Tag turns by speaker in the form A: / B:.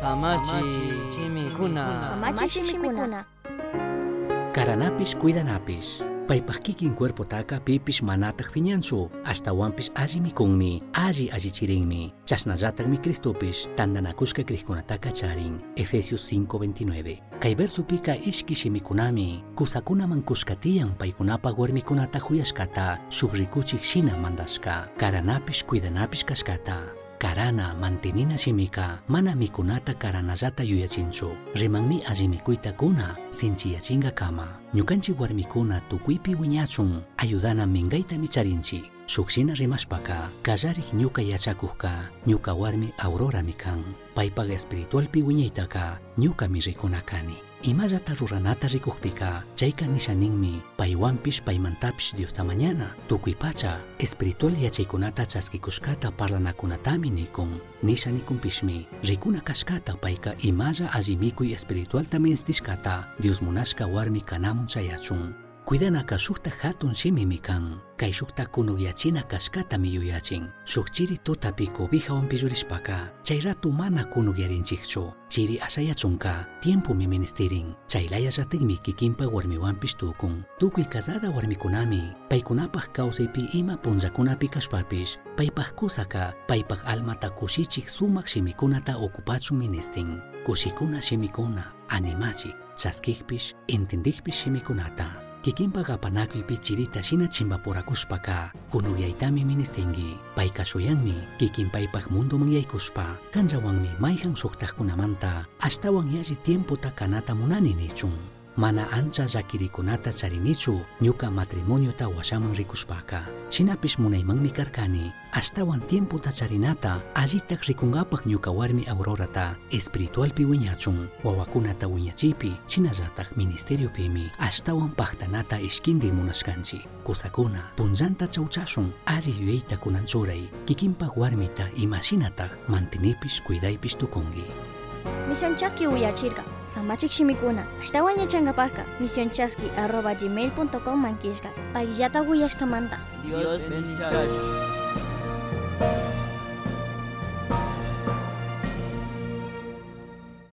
A: Samachi Chimikuna.
B: Samachi Chimikuna.
C: Caranapis cuidanapis. Παϊπαχκίκιν κουερποτάκα πίπης μανά τα χφινιάν σου. Ασταουάμπης άζι μικούγμι, άζι άζι τσιρίγμι. Τσα να ζάτα μη κρυστούπη, τα νανακού και κρυχκονατά κατσάριν. Εφέσιος 529. Καϊβέρ σου πίκα ίσκηση μικουνάμι. Κουσακούνα μαν κουσκατίαν παϊκουνά παγόρ μικουνά τα χουιασκατά. Σουγρικού τσιξίνα μαντασκά. Καρανάπης κουιδανάπης. Karana mantenina shimika mana mikunata karanallata yuyachinchu. Rimanmi alli mikuytakuna sinchiyachinga kama ñukanchik warmikuna tukuypi wiñachun. Ayudana mingaitami charinchik shukshina rimashpaka kallarik ñuka yachakuqka ñuka warmi aurorami kan paypaq espiritualpi wiñaytaka ñukami rikuna kani imallata ruranata rikukpika chayka nishaninmi paywanpish paymantapish Diosta mañana. Tukuy pacha espiritual yachaykunata chaskikushkata parlanakunatami nikun nisha rikuna kashkata payka imalla alli mikuy espiritualta menstishkata Dios munashka warmi kanamun chayachun Kuidanaka shukta hatun shimimi kan, kay shukta kunugyachina kashkatami yuyachin. Shuk chiri tutapi kubijawan pillurishpaka, chay ratu mana kunugyarinchikchu. Chiri asayachunka, tiempo mi ministerin, chaylayallatikmi kikinpa warmiwanpish tukun. Tukuy casada warmikunami, paykunapaj kawsaypi ima punllakunapi kashpapish, paypaj kusaka, paypaj almata kushichik sumak shimikunata okupachun ministin. Kushikuna shimikuna, animachik, chaskikpish, entendikpish shimikunata. Kikinpa qapanakuypi chirita shina chimpapurakushpaka kunuyaytami ministinki payka shuyanmi kikinpaypaq mundoman yaykushpa kanllawanmi mayjan suqtaqkunamanta ashtawan yalli tiempota kanata munani nichun mana ancha llakirikunata charinichu ñuka matrimoniota washaman rikushpaka shinapish munaymanmi karkani ashtawan tiempota charinata allitaq rikunqapaq ñuka warmi aurorata espiritualpi wiñachun wawakunata wiñachipi shinallataq ministeriopimi ashtawan paqtanata ishkindi munashkanchi kusakuna punllanta chawchashun alli yuyayta kunanchuray kikinpaq warmita imashinataq mantenipish cuidaypish tukunki
B: Misión Chasqui Uyachirka, Samachik Shimikuna, Ashtawan Yachangapaka, Misión Chasqui arroba gmail.com manquishka, Pagillata Uyashkamanta.
A: Dios.